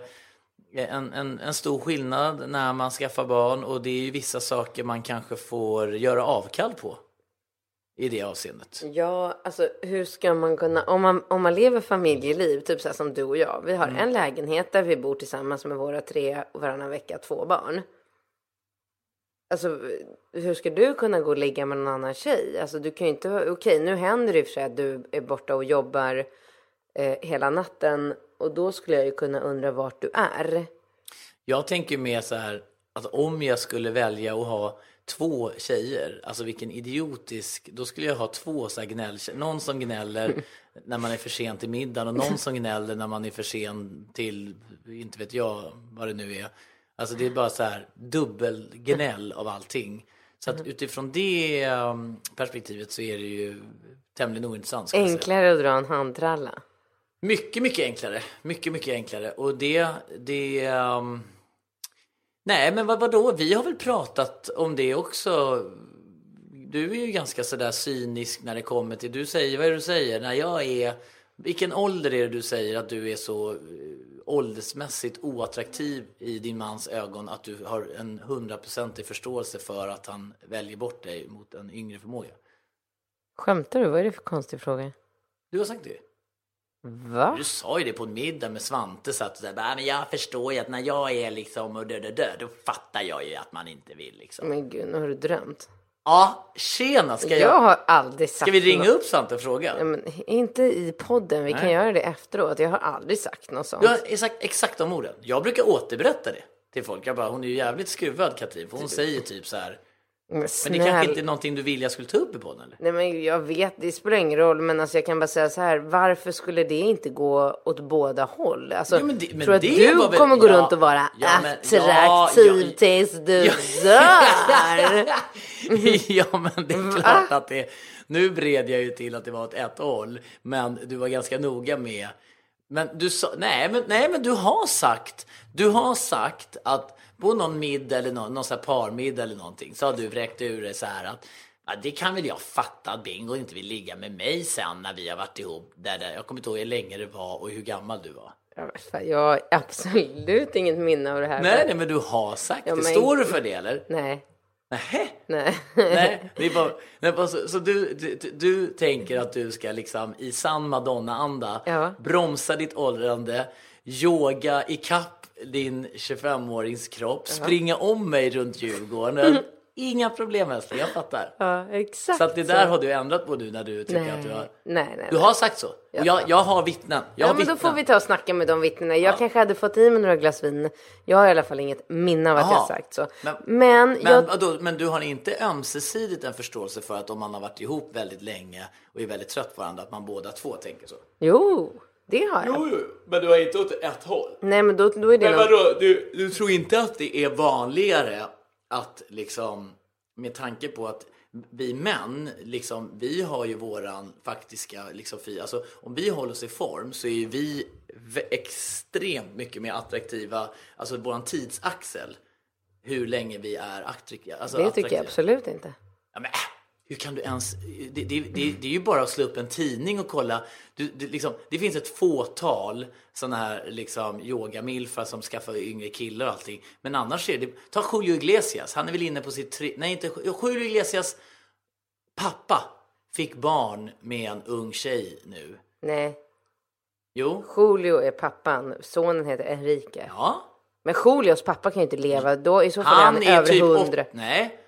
S3: en, en, en stor skillnad när man skaffar barn och det är ju vissa saker man kanske får göra avkall på i det avseendet.
S2: Ja, alltså hur ska man kunna, om man, om man lever familjeliv, typ så här som du och jag. Vi har en lägenhet där vi bor tillsammans med våra tre och varannan vecka två barn. Alltså hur ska du kunna gå och ligga med någon annan tjej? Alltså du kan ju inte, okej nu händer det i och för sig att du är borta och jobbar eh, hela natten och då skulle jag ju kunna undra vart du är.
S3: Jag tänker mer så här, att om jag skulle välja att ha två tjejer, alltså vilken idiotisk, då skulle jag ha två så här gnäll, någon som gnäller när man är för sen till middagen och någon som gnäller när man är för sen till, inte vet jag vad det nu är. Alltså det är bara så här dubbelgnäll av allting. Så att utifrån det um, perspektivet så är det ju tämligen ointressant.
S2: Enklare att dra en handtralla.
S3: Mycket, mycket enklare. Mycket, mycket enklare. Och det, det... nej, men vad, vadå? Vi har väl pratat om det också. Du är ju ganska sådär cynisk när det kommer till... Du säger, vad är det du säger? När jag är... Vilken ålder är det du säger att du är så eh, åldersmässigt oattraktiv i din mans ögon att du har en hundraprocentig förståelse för att han väljer bort dig mot en yngre förmåga?
S2: Skämtar du? Vad är det för konstig fråga?
S3: Du har sagt det.
S2: Va?
S3: Du sa ju det på en middag med Svante så att du sa, men jag förstår ju att när jag är liksom och dö, dö, dö, då fattar jag ju att man inte vill liksom.
S2: Men gud, nu har du drömt.
S3: Ja, tjena, ska
S2: Jag,
S3: jag,
S2: har aldrig sagt
S3: ska vi ringa
S2: något.
S3: upp Svante och fråga?
S2: Ja, men inte i podden, vi kan
S3: Nej.
S2: göra det efteråt. Jag har aldrig sagt något sånt.
S3: Du har sagt exakt de orden. Jag brukar återberätta det till folk. Jag bara, hon är ju jävligt skruvad Katrin, för hon säger typ så här.
S2: Men
S3: Men det kanske inte är någonting du vill jag skulle ta upp i podden eller?
S2: Nej men jag vet, det spelar ingen roll, men alltså jag kan bara säga så här, varför skulle det inte gå åt båda håll? Alltså,
S3: Jo, men det- men
S2: tror att du
S3: väl-
S2: kommer gå
S3: ja,
S2: runt och vara
S3: ja,
S2: attraktiv
S3: ja, ja,
S2: tills du dör?
S3: ja, men det är klart att det... Nu bred jag ju till att det var åt ett håll, men du var ganska noga med... Men du sa... Nej, men, nej, men du har sagt... Du har sagt att på någon middag eller någon, någon sån här parmiddag eller någonting så har du vräkt ur dig så här att Ja, det kan väl jag fatta att Bingo inte vill ligga med mig sen när vi har varit ihop. Där, där. Jag kommer inte ihåg hur länge det var och hur gammal du var.
S2: Men Jag har absolut inget minne av det här.
S3: Nej, nej men du har sagt
S2: Ja,
S3: det.
S2: men-
S3: Står du för det eller?
S2: Nej.
S3: Nähä?
S2: Nej.
S3: Nej, det bara, nej, bara så, så du, du, du tänker att du ska liksom i sann Madonna-anda
S2: Ja.
S3: bromsa ditt åldrande, yoga i kapp din 25-årings kropp, springa om mig runt Djurgården. Inga problem älskling, jag fattar.
S2: Ja, exakt
S3: Så att det där har du ändrat på nu när du tycker
S2: Nej,
S3: att du har...
S2: nej, nej.
S3: Du har sagt så. Och jag, jag har vittnen. Jag
S2: Ja,
S3: har
S2: men då
S3: vittnen.
S2: får vi ta och snacka med de vittnena. Jag kanske hade fått i mig några glas vin. Jag har i alla fall inget minne av att jag
S3: Jaha.
S2: har sagt så.
S3: Men-
S2: Men,
S3: Men,
S2: jag...
S3: vadå, men du har inte ömsesidigt en förståelse för att om man har varit ihop väldigt länge och är väldigt trött på varandra, att man båda två tänker så?
S2: Jo, det har jag.
S3: jo, men du har inte åt ett håll.
S2: Nej, men då, då är det
S3: Men vadå, du, du tror inte att det är vanligare att liksom, med tanke på att vi män, liksom, vi har ju våran faktiska liksom, fri, alltså om vi håller oss i form så är ju vi extremt mycket mer attraktiva, alltså våran tidsaxel, hur länge vi är attraktiva. Alltså,
S2: Det tycker jag
S3: attraktiva.
S2: absolut inte.
S3: Ja, men, äh, hur kan du ens... Det, det, det, det är ju bara att slå upp en tidning och kolla. Du, det, liksom, det finns ett fåtal sådana här liksom, yogamilfar som skaffar yngre killar och allting. Men annars är det... Ta Julio Iglesias. Han är väl inne på sitt... Tre, nej, inte Julio Iglesias pappa fick barn med en ung tjej nu.
S2: Nej,
S3: Jo.
S2: Julio är pappan. Sonen heter Enrique.
S3: Ja.
S2: Men Julios pappa kan ju inte leva. Då i så fall är han,
S3: Han är
S2: över
S3: typ...
S2: hundra.
S3: Åt, nej.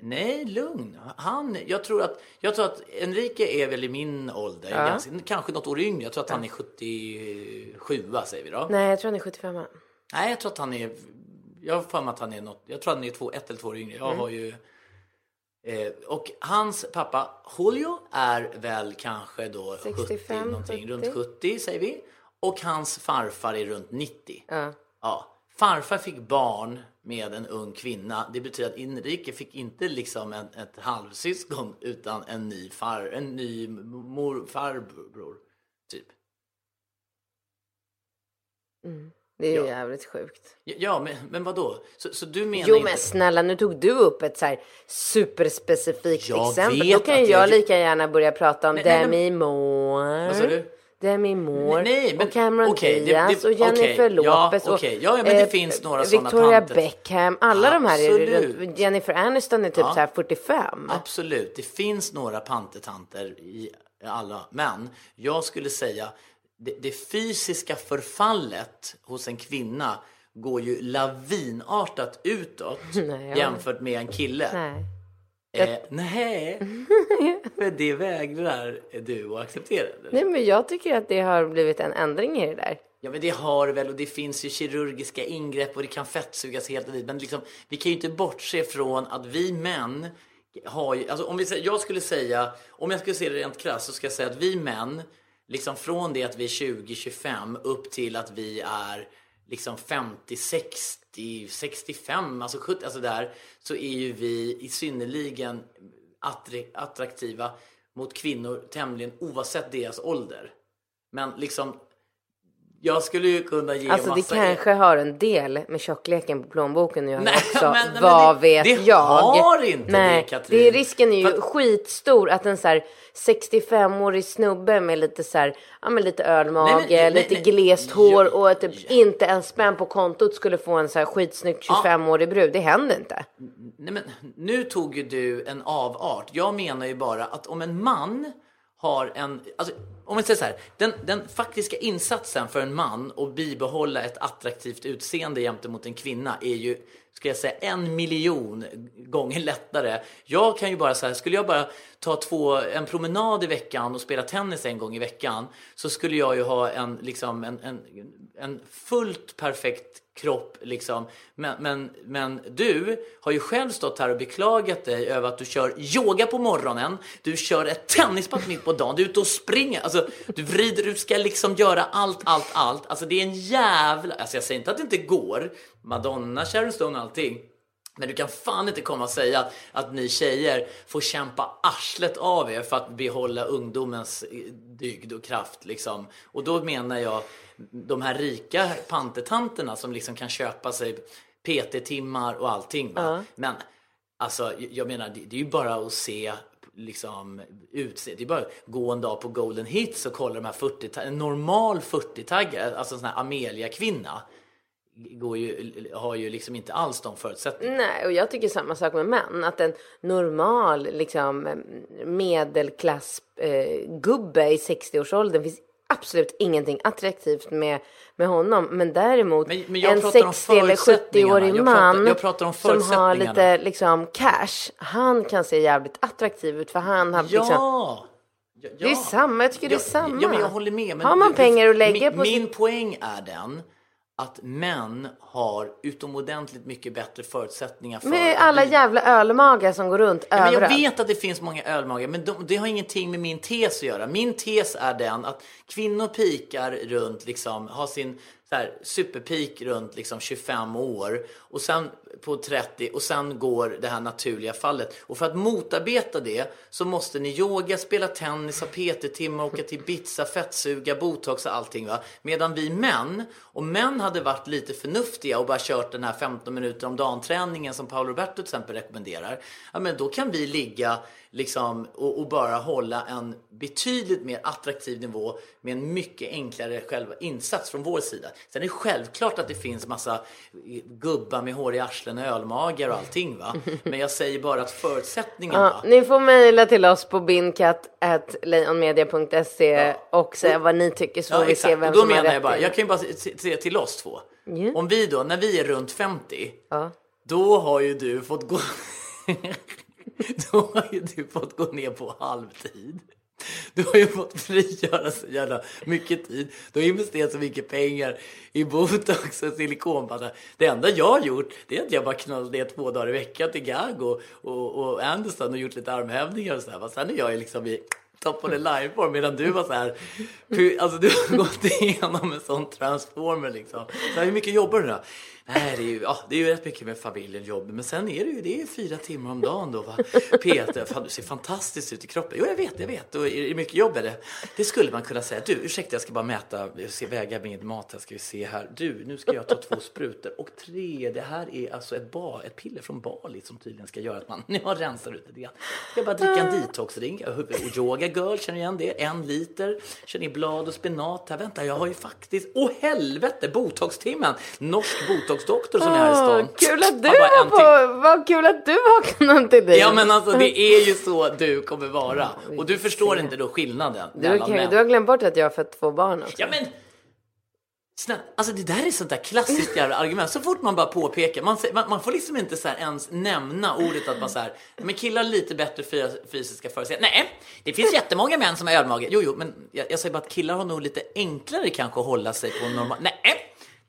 S3: Nej, lugn. Han, jag, tror att, jag tror att Enrique är väl i min ålder, ganska, kanske något år yngre. Jag tror att han är 77 säger vi då.
S2: Nej, jag tror han är 75.
S3: Nej, jag tror att han är... Jag har för mig att han är något... Jag tror att han är två, ett eller två år yngre. Jag har ju... Eh, och hans pappa Julio är väl kanske då 70
S2: 65,
S3: någonting,
S2: 70.
S3: runt 70 säger vi. Och hans farfar är runt 90.
S2: Ja.
S3: Ja, farfar fick barn med en ung kvinna. Det betyder att Enrique fick inte liksom en, ett halvsyskon utan en ny far, en ny mor, farbror, typ.
S2: Det är ju
S3: Ja.
S2: jävligt sjukt.
S3: Ja, men, men vadå? Så, så du menar
S2: Jo
S3: inte...
S2: men snälla, nu tog du upp ett så här superspecifikt
S3: Jag
S2: exempel. Då kan ju jag
S3: jag-
S2: lika gärna börja prata om
S3: Nej, nej, men-
S2: Demi Moore.
S3: Vad sa du?
S2: Demi Moore
S3: Nej, men-
S2: och Cameron
S3: det-
S2: Diaz och Jennifer
S3: ja,
S2: Lopez och
S3: okej. Ja, ja, men det finns några
S2: Victoria
S3: tanter.
S2: Beckham. Alla de här är
S3: Absolut.
S2: Jennifer Aniston är typ
S3: Ja.
S2: så här 45.
S3: Absolut, det finns några pantertanter i alla. Men jag skulle säga det, det fysiska förfallet hos en kvinna går ju lavinartat utåt
S2: Nej, ja.
S3: jämfört med en kille.
S2: Nej.
S3: Eh, nej, för det vägrar du att acceptera.
S2: Nej men jag tycker att det har blivit en ändring i det där.
S3: Ja men det har väl och det finns ju kirurgiska ingrepp och det kan fettsugas helt och dit. Men liksom, vi kan ju inte bortse från att vi män har ju, alltså om vi jag skulle säga, om jag skulle se det rent krasst så ska jag säga att vi män, liksom från det att vi är 20-25 upp till att vi är liksom 50, 60, 65, alltså 70, alltså där, så är ju vi i synnerligen attraktiva mot kvinnor tämligen oavsett deras ålder. Men liksom jag skulle ju kunna ge
S2: Alltså det
S3: massa...
S2: kanske har en del med tjockleken på plånboken att göra
S3: Nej,
S2: också.
S3: men- men
S2: Vad
S3: det-
S2: vet
S3: det
S2: jag?
S3: har inte
S2: Nej,
S3: det, Katrin.
S2: det risken är ju
S3: För
S2: skitstor att en så här 65-årig snubbe med lite så här, ja men lite ölmage,
S3: Nej, nej, nej,
S2: lite
S3: nej.
S2: glest hår
S3: Ja,
S2: och typ inte en spänn på kontot skulle få en så här skitsnygg 25-årig brud. Det händer inte.
S3: Nej, men nu tog ju du en avart. Jag menar ju bara att om en man har en... Alltså, om vi säger så här, den, den faktiska insatsen för en man att bibehålla ett attraktivt utseende gentemot en kvinna är ju, ska jag säga, en miljon gånger lättare. Jag kan ju bara säga, skulle jag bara ta två, en promenad i veckan och spela tennis en gång i veckan så skulle jag ju ha en, liksom, en, en, en fullt perfekt kropp liksom. Men, men, men du har ju själv stått här och beklagat dig över att du kör yoga på morgonen, du kör ett tennispass mitt på dagen, du är ute och springer, alltså du vrider, du ska liksom göra allt, allt, allt. Alltså det är en jävla, alltså jag säger inte att det inte går, Madonna, Sharon Stone och allting. Men du kan fan inte komma och säga att, att ni tjejer får kämpa arslet av er för att behålla ungdomens eh, dygd och kraft. Liksom. Och då menar jag de här rika pantetanterna som liksom kan köpa sig PT-timmar och allting. Va? Men alltså, jag menar, det, det är ju bara att se liksom utse. Det är bara att gå en dag på Golden Hits och kolla de här 40 En normal 40-taggare, alltså en sån här Amelia-kvinna går ju, har ju liksom inte alls de förutsättningarna.
S2: Nej, och jag tycker samma sak med män. Att en normal liksom, medelklass eh, gubbe i 60-årsåldern finns absolut ingenting attraktivt med, med honom. Men däremot
S3: Men- men
S2: en
S3: pratar om
S2: 60 eller
S3: förutsättningarna.
S2: 70-årig
S3: Jag pratar-
S2: man
S3: jag pratar om
S2: som har lite liksom cash. Han kan se jävligt attraktiv ut för han har liksom
S3: Ja! Ja,
S2: Det är samma, jag tycker det är samma.
S3: Ja, men jag håller med. Men
S2: Har man
S3: det-
S2: pengar att lägga
S3: min,
S2: på
S3: Min poäng är den att män har utomordentligt mycket bättre förutsättningar för
S2: Med
S3: att
S2: alla jävla ölmagar som går runt
S3: Ja, men jag vet att det finns många ölmagar, men de, det har ingenting med min tes att göra. Min tes är den att kvinnor pikar runt, liksom, har sin så här, superpeak runt liksom 25 år och sen på 30 och sen går det här naturliga fallet. Och för att motarbeta det så måste ni yoga, spela tennis, ha PT-timmar, åka till Ibiza, fettsuga, botox och allting. Va? Medan vi män, om män hade varit lite förnuftiga och bara kört den här 15 minuter om dagen träningen som Paolo Roberto till exempel rekommenderar. Ja, men då kan vi ligga liksom och, och bara hålla en betydligt mer attraktiv nivå med en mycket enklare själva insats från vår sida. Sen är det självklart att det finns massa gubbar med hår i arslen och ölmagar och allting va. Men jag säger bara att förutsättningarna
S2: Ja, ni får mejla till oss på binkatt.lejonmedia.se och säga vad ni tycker så får vi se
S3: exakt.
S2: vem
S3: Och då
S2: som har
S3: menar jag
S2: rätt.
S3: bara, jag kan ju bara se- se till oss två.
S2: Ja.
S3: Om vi då, när vi är runt 50,
S2: Ja.
S3: då har ju du fått gå... då har ju du fått gå ner på halvtid. Du har ju fått frigöra så jävla mycket tid. Du har investerat så mycket pengar i botox och silikonpattar. Det enda jag har gjort det är att jag bara knallat ner två dagar i veckan till Gag och, och, och Anderson och gjort lite armhävningar och så här. Sen är jag liksom i top of the line form medan du var så här. Alltså du har gått igenom en sån transformer liksom. Så här, hur mycket jobbar du då? Nej, det är ju, ja, det är ju rätt mycket med familjen, jobb. Men sen är det ju det är fyra timmar om dagen då. Va? Peter, fan, du ser fantastiskt ut i kroppen. Jo, jag vet, jag vet. Och är det mycket jobb eller? Det skulle man kunna säga. Du, ursäkta, jag ska bara mäta, jag ska väga min mat här, ska vi se här. Du, nu ska jag ta två sprutor. Och tre, det här är alltså ett, ba, ett piller från Bali som tydligen ska göra att man, har rensar ut grann. Jag bara dricka en detoxring. Och yoga girl, känner igen det? En liter. Känner i blad och spenat. Här, vänta, jag har ju faktiskt, åh helvete, botoxtimmen. Norsk botoxdoktor som är här i stan.
S2: Kul att du var på, vad kul att du vaknade till dig.
S3: Ja men alltså det är ju så du kommer vara. Och du förstår inte då skillnaden
S2: du,
S3: män.
S2: du har glömt bort att jag har fött två barn också.
S3: Ja men! Snälla, alltså det där är sånt där klassiskt jävla argument. Så fort man bara påpekar, man, man, man får liksom inte så ens nämna ordet att man så här, men killar lite bättre fy- fysiska förutsättningar. Nej, det finns jättemånga män som har ölmage. Jo, jo, men jag, jag säger bara att killar har nog lite enklare kanske att hålla sig på normal... Nej,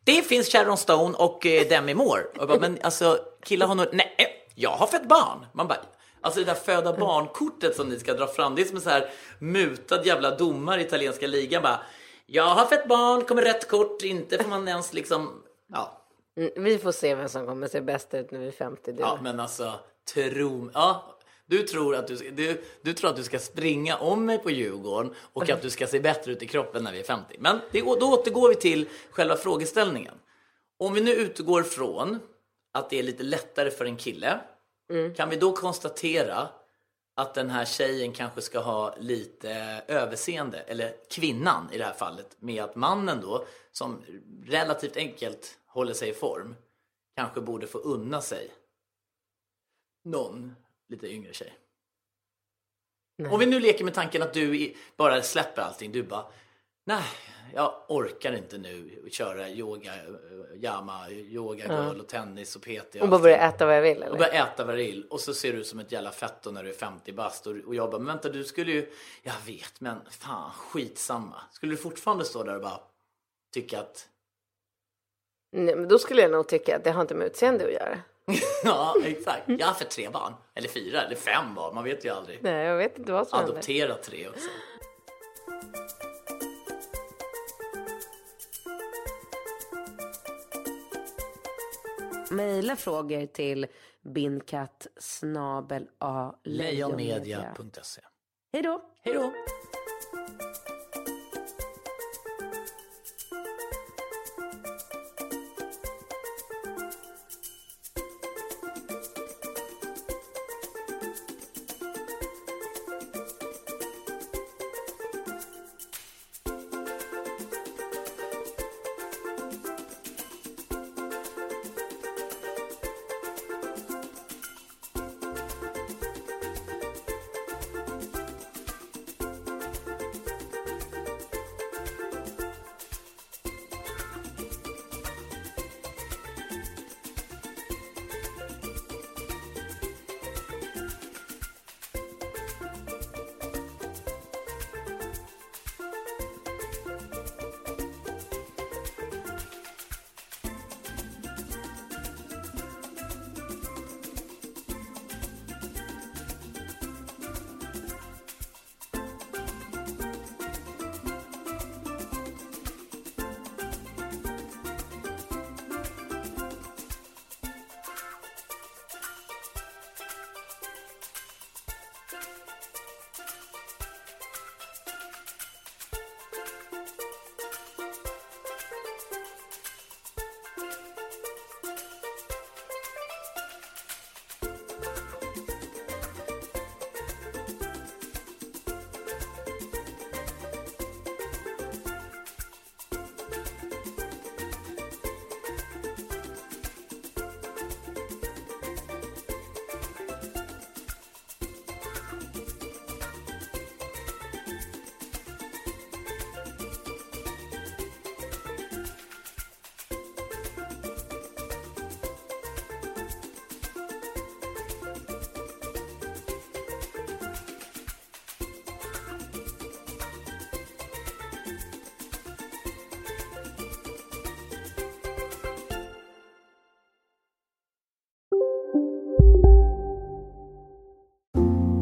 S3: det finns Sharon Stone och eh, Demi Moore. Och jag bara, men alltså killar har nog... Nej, jag har fött barn. Man bara, Alltså det där föda barnkortet som ni ska dra fram, det är som en så här mutad jävla domare i italienska ligan bara. Jag har fött barn, kommer rätt kort, inte får man ens liksom... Ja,
S2: Mm, Vi får se vem som kommer se bäst ut när vi är 50. Du.
S3: ja men alltså, tro... Ja, du tror, att du, du, du tror att du ska springa om mig på Djurgården och att du ska se bättre ut i kroppen när vi är 50. Men det, då återgår vi till själva frågeställningen. Om vi nu utgår från att det är lite lättare för en kille, kan vi då konstatera att den här tjejen kanske ska ha lite överseende, eller kvinnan i det här fallet, med att mannen då, som relativt enkelt håller sig i form, kanske borde få unna sig någon lite yngre tjej. Om vi nu leker med tanken att du bara släpper allting, du bara Nej, jag orkar inte nu köra yoga, yama, yoga girl och tennis och PT.
S2: Och
S3: Och
S2: bara börja äta vad jag vill
S3: och
S2: eller?
S3: börjar äta vad du vill och så ser du ut som ett jävla fetto när du är 50 bast och, och jag bara, men vänta du skulle ju, jag vet men fan skitsamma. Skulle du fortfarande stå där och bara tycka att,
S2: Nej, men då skulle jag nog tycka att det har inte med utseende att göra.
S3: ja exakt, jag har för tre barn, eller fyra, eller fem barn, man vet ju aldrig.
S2: Nej, jag vet inte vad som händer.
S3: Adoptera tre också.
S2: Mejla frågor till binkatt snabel a Hej då!
S3: Hej då!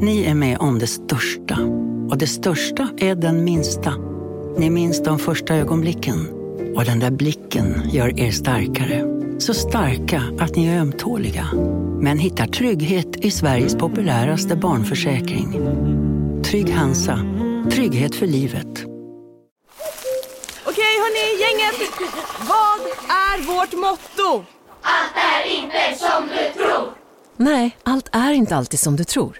S7: Ni är med om det största. Och det största är den minsta. Ni minns de första ögonblicken. Och den där blicken gör er starkare. Så starka att ni är ömtåliga. Men hittar trygghet i Sveriges populäraste barnförsäkring. Trygg Hansa. Trygghet för livet.
S8: Okej hörni, gänget! Vad är vårt motto?
S9: Nej, allt är inte alltid som du tror.